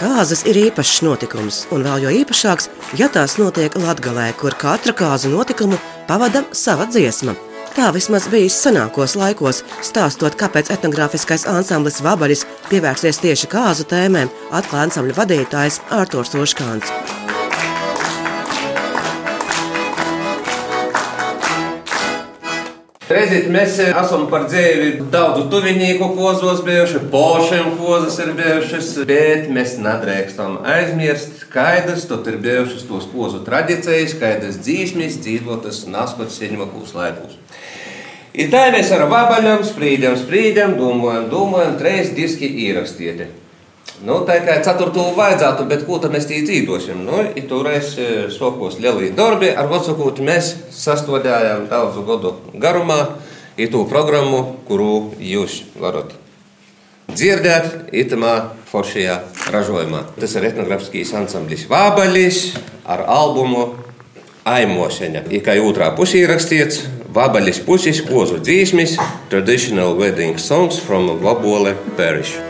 Kāzas ir īpašs notikums, un vēl jo īpašāks, ja tās notiek Latvijā, kur katra kāzu notikumu pavada sava dziesma. Tā vismaz bijis senākos laikos, stāstot, kāpēc etnogrāfiskais ansamblis Vabaļs pievērsies tieši kāzu tēmēm, atklāja ansambļa vadītājs Ārtors Oškāns. Reizīt mēs eh, esam par dzīvi daudzu tuvinieku kozos bijuši, pošiem kozas ir bijušas, bet mēs nedrīkstam aizmirst, kādas tur ir bijušas tos kozu tradīcijas, kādas dzīsmes dzīvotas naskot seņvakūs laikus. I tā mēs ar vabaļiem sprīdam, sprīdam, domājam, domājam, treis diski īrakstīti. Nu, tā kā ceturto vajadzētu, bet ko mēs tī dzīvosim? Nu, toreiz sokos lielī darbi, ar vecākot mēs sastādījām daudzu gadu garumā to programmu, kuru jūs varat dzirdēt itamā foršajā ražojumā. Tas ir etnogrāfiskīs ansamblis Vābaļis ar albumu Aimoseņa. I kā otrā pusē rakstīts Vābaļis puses kozu dzīsmis Traditional Wedding Songs from Vabole Parish.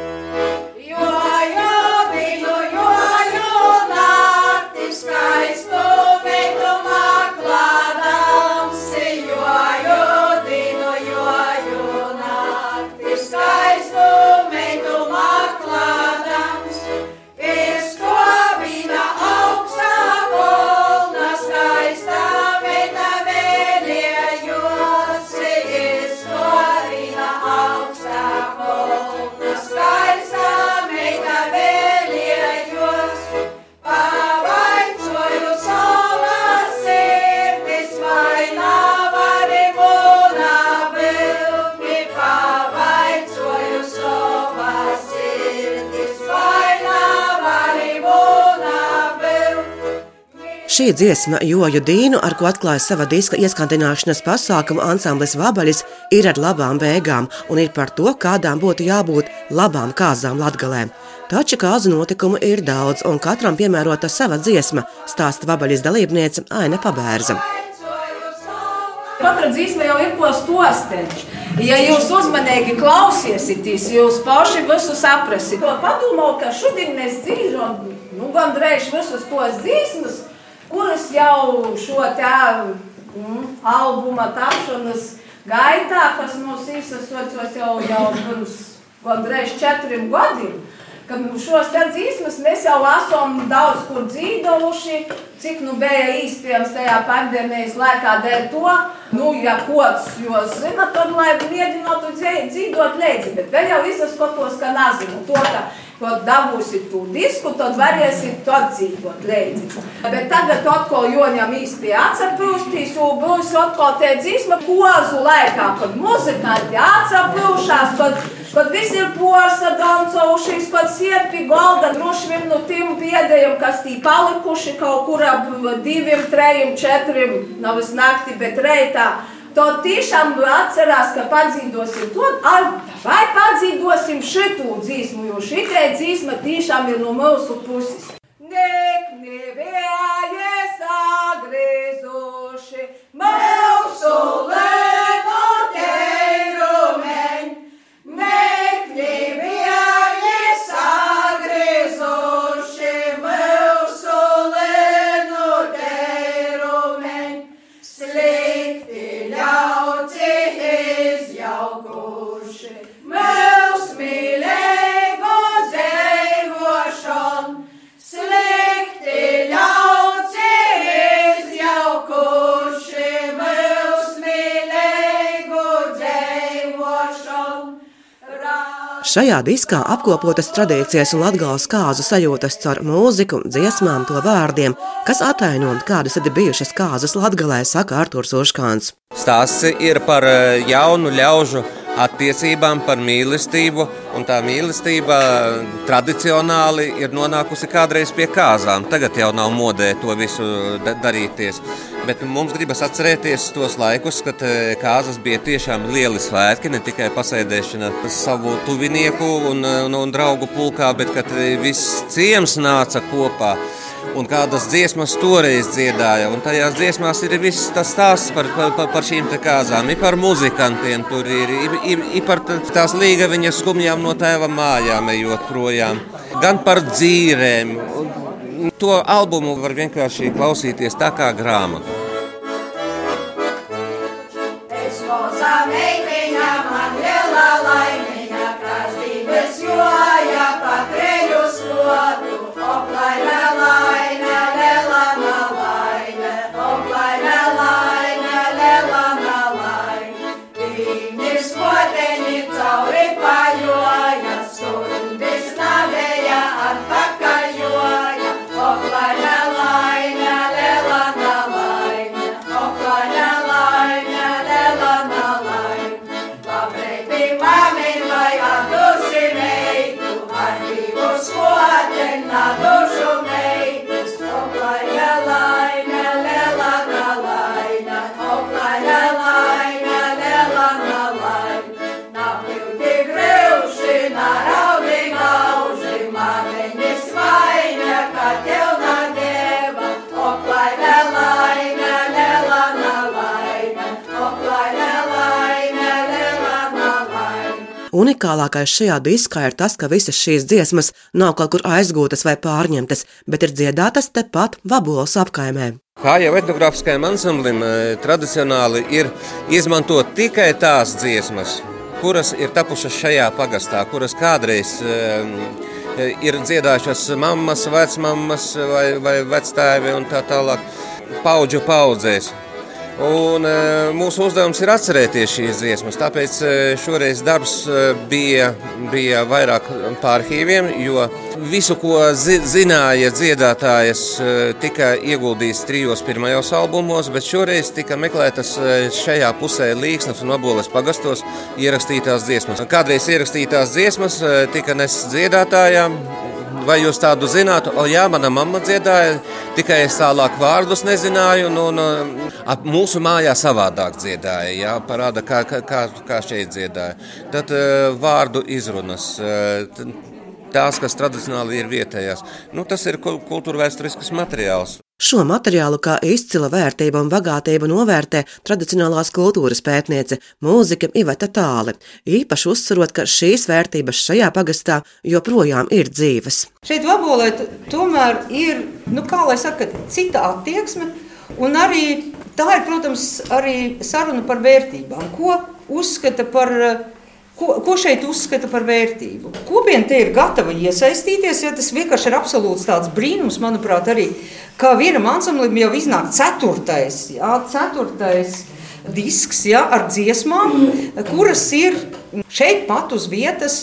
Šī dziesma, Joju Dīnu, ar ko atklāja sava diska ieskandināšanas pasākumu ansamblis Vabaļs, ir ar labām beigām un ir par to, kādām būtu jābūt labām kāzām latgalē. Taču kāzu notikumu ir daudz, un katram piemērota sava dziesma, stāsta Vabaļas dalībniece Aina Pabērza. Katra dzīsme jau ir ko stostēņš. Ja jūs uzmanīgi klausieties, jūs paši visu saprasit. Padomāju, ka šodien mēs dzīvojam nu, gandrīz visus tos dzīsmus, kuras jau šo tā mm, albuma tapšanas gaitā, kas mums izsasocos jau, jau pirms gandrīz četriem gadiem, kad šos te dzīsmas mēs jau esam daudz kur dzīvojuši, cik nu bija iespējams tajā pandēmijas laikā dēļ to, nu, ja kods jūs zina, tad lai mēģinātu dzīvot līdzi, bet vēl jau izsaskotos, ka nezinu to, ka Kad dabūsiet to disku, tad varēsiet to dzīvot līdzi. Bet tagad atkal joņam īsti atsapūstīs, un būs atkal tie dzīsma pozu laikā, kad muzikanti atsapūšās, kad, kad visi ir porsa dancaušies, kad sierpi galda droši vien no tiem pēdējiem, kas tī palikuši kaut kur ap diviem, trejiem, četriem, nav vis nakti, bet reitā. Tad tiešām atcerās, ka padzīvosim to, vai padzīvosim šitu dzīsmu, jo šitai dzīsma tiešām ir no mūsu puses. Nek nevējies agriezuši mūsu lēno Šajā diskā apkopotas tradīcijas un latgāles kāzu sajūtas caur mūziku, dziesmām, to vārdiem, kas ataino, kādas ir bijušas kāzas latgalē, saka Arturs Oškāns. Stāsts ir par eh, jaunu ļaužu attiecībām, par mīlestību, tā mīlestība tradicionāli ir nonākusi kādreiz pie kāzām. Tagad jau nav modē to visu da darīties. Bet mums gribas atcerēties tos laikus, kad eh, kāzas bija tiešām lieli svētki, ne tikai pasēdēšana savu tuvinieku un, un, un draugu pulkā, bet kad eh, viss ciems nāca kopā un kādas dziesmas toreiz dziedāja. Un tajās dziesmās ir viss tas stāsts par, par, par šīm kāzām, ir par muzikantiem, tur ir, ir, ir, ir par tās līgaviņas skumjām no tēva mājām ejot projām. gan par dzīvēm. To albumu var vienkārši klausīties tā kā grāmatu. Es mazā meitiņā, man lielā laimiņa, krastības joja pa Unikālākais šajā diskā ir tas, ka visas šīs dziesmas nav kaut kur aizgūtas vai pārņemtas, bet ir dziedātas tepat Vabulas apkaimē. Kā jau etnogrāfiskajam ansamblim, eh, tradicionāli ir izmantot tikai tās dziesmas, kuras ir tapušas šajā pagastā, kuras kādreiz eh, ir dziedājušas mammas, vecmammas vai, vai vectēvi un tā tālāk, paudžu paudzēs. Un, e, mūsu uzdevums ir atcerēties šīs dziesmas. Tāpēc e, šoreiz darbs e, bija, bija vairāk par arhīviem, jo visu, ko zi, zināja dziedātājas, tika ieguldīts trijos pirmajos albumos, bet šoreiz tika meklētas šajā pusē Līksnas un Aboles pagastos ierakstītās dziesmas. Kādreiz ierakstītās dziesmas tika nesas dziedātājām. Vai jūs tādu zinātu? O, jā, mana mamma dziedāja, tikai es tālāk vārdus nezināju. Un, un, ap mūsu mājā savādāk dziedāja. Jā, parāda, kā, kā, kā, šeit dziedāja. Tad uh, vārdu izrunas. Uh, Tās, kas tradicionāli ir vietējās, nu, tas ir kultūra vēsturisks materiāls. Šo materiālu kā izcila vērtība un bagātība novērtē tradicionālās kultūras pētniece mūzika Iveta Tāle, īpaši uzsverot, ka šīs vērtības šajā pagastā joprojām ir dzīves. Šeit vabolē tomēr ir, nu, kā lai saka, cita attieksme, un arī tā ir, protams, arī saruna par vērtībām, ko uzskata par Ko, ko šeit uzskata par vērtību? Kopiena te ir gatava iesaistīties, jo tas vienkārši ir absolūts tāds brīnums, manuprāt, arī kā vienam ansamblim jau iznāk ceturtais, jā, ceturtais disks jā, ar dziesmām, kuras ir šeit pat uz vietas,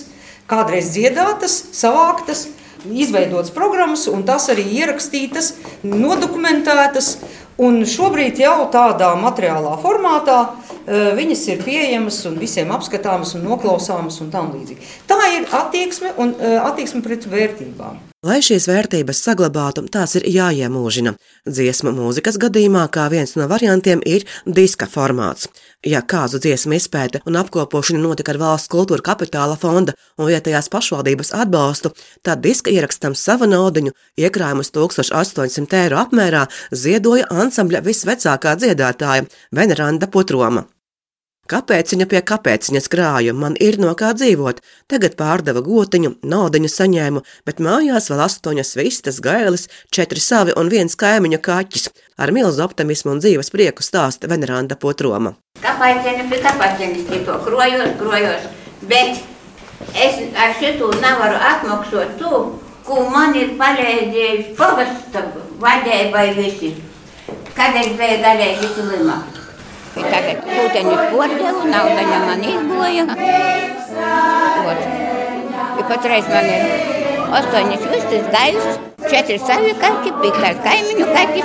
kādreiz dziedātas, savāktas, izveidotas programmas, un tas arī ierakstītas, nodokumentētas. Un šobrīd jau tādā materiālā formātā viņas ir pieejamas un visiem apskatāmas un noklausāmas un tam līdzīgi. Tā ir attieksme un attieksme pret vērtībām. Lai šīs vērtības saglabātu, tās ir jāiemūžina. Dziesmu mūzikas gadījumā, kā viens no variantiem, ir diska formāts. Ja kāzu dziesmu izpēte un apkopošana notika ar valsts kultūra kapitāla fonda un vietējās pašvaldības atbalstu, tad diska ierakstam savu naudu, iekrājumus 1800 eiro apmērā, ziedoja ansambļa visvecākā dziedātāja Veneranda Putroma. Kāpēc viņa pie kāpēciņas krāja? Man ir no kā dzīvot. Tagad pārdeva gotiņu, naudu saņēmu, bet mājās vēl astoņas vistas, gailis, četri savi un viens kaimiņu kaķis. Ar milzu optimismu un dzīves prieku stāsta Veneranda Potroma. Kāpēciņa pie kāpēciņas tikko krojos, krojos, bet es ar šitu nevaru atmaksot to, ko man ir palīdzējis pagasta vadībai visi. Kad es biju galīgi kai tagad putenis puordavo, nauda ne man izgoja. Вот. И потрэс мане. Остонис выстыс гайс, четыре сави каки, пикар кайменю каки.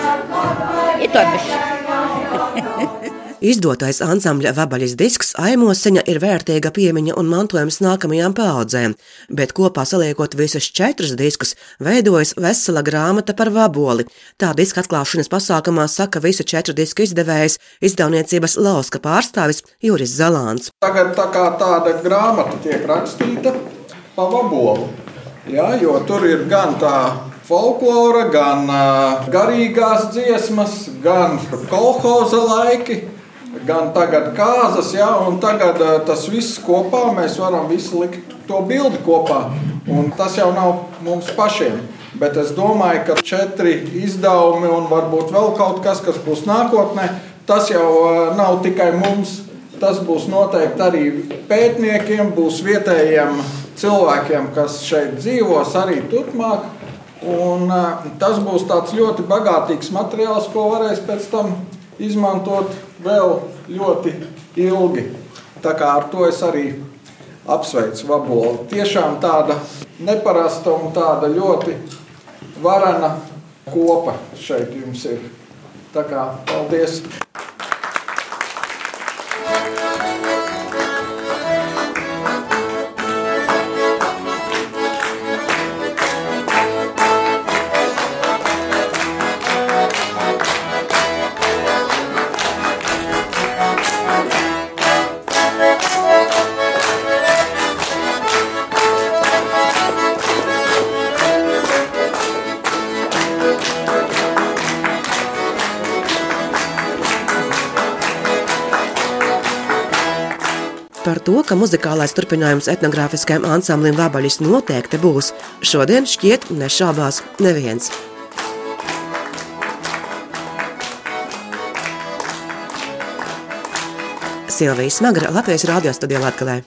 И то бишь. Izdotais ansambļa vabaļas disks Aimosiņa ir vērtīga piemiņa un mantojums nākamajām paudzēm, bet kopā saliekot visus četrus diskus, veidojas vesela grāmata par vaboli. Tā diska atklāšanas pasākumā saka visu četru disku izdevējs, izdevniecības lauska pārstāvis Juris Zalāns. Tagad tā kā tāda grāmata tiek rakstīta pa vabolu, ja, jo tur ir gan tā folklora, gan uh, garīgās dziesmas, gan kolhoza laiki gan tagad kāzas, ja, un tagad tas viss kopā mēs varam visu likt to bildi kopā. Un tas jau nav mums pašiem. Bet es domāju, ka četri izdevumi un varbūt vēl kaut kas, kas būs nākotnē, tas jau eh, nav tikai mums. Tas būs noteikti arī pētniekiem, būs vietējiem cilvēkiem, kas šeit dzīvos arī turpmāk. Un, uh, tas būs ļoti bagātīgs materiāls, ko varēs pēc tam izmantot vēl ļoti ilgi. Tā kā ar to es arī apsveicu Vabolu. Tiešām tāda neparasta un tāda ļoti varana kopa šeit jums ir. Tā kā paldies! Par to, ka muzikālais turpinājums etnogrāfiskajam ansamblim Vabaļis noteikti būs, šodien šķiet nešābās neviens. Silvija Smagra, Latvijas radio studijā Latvijā.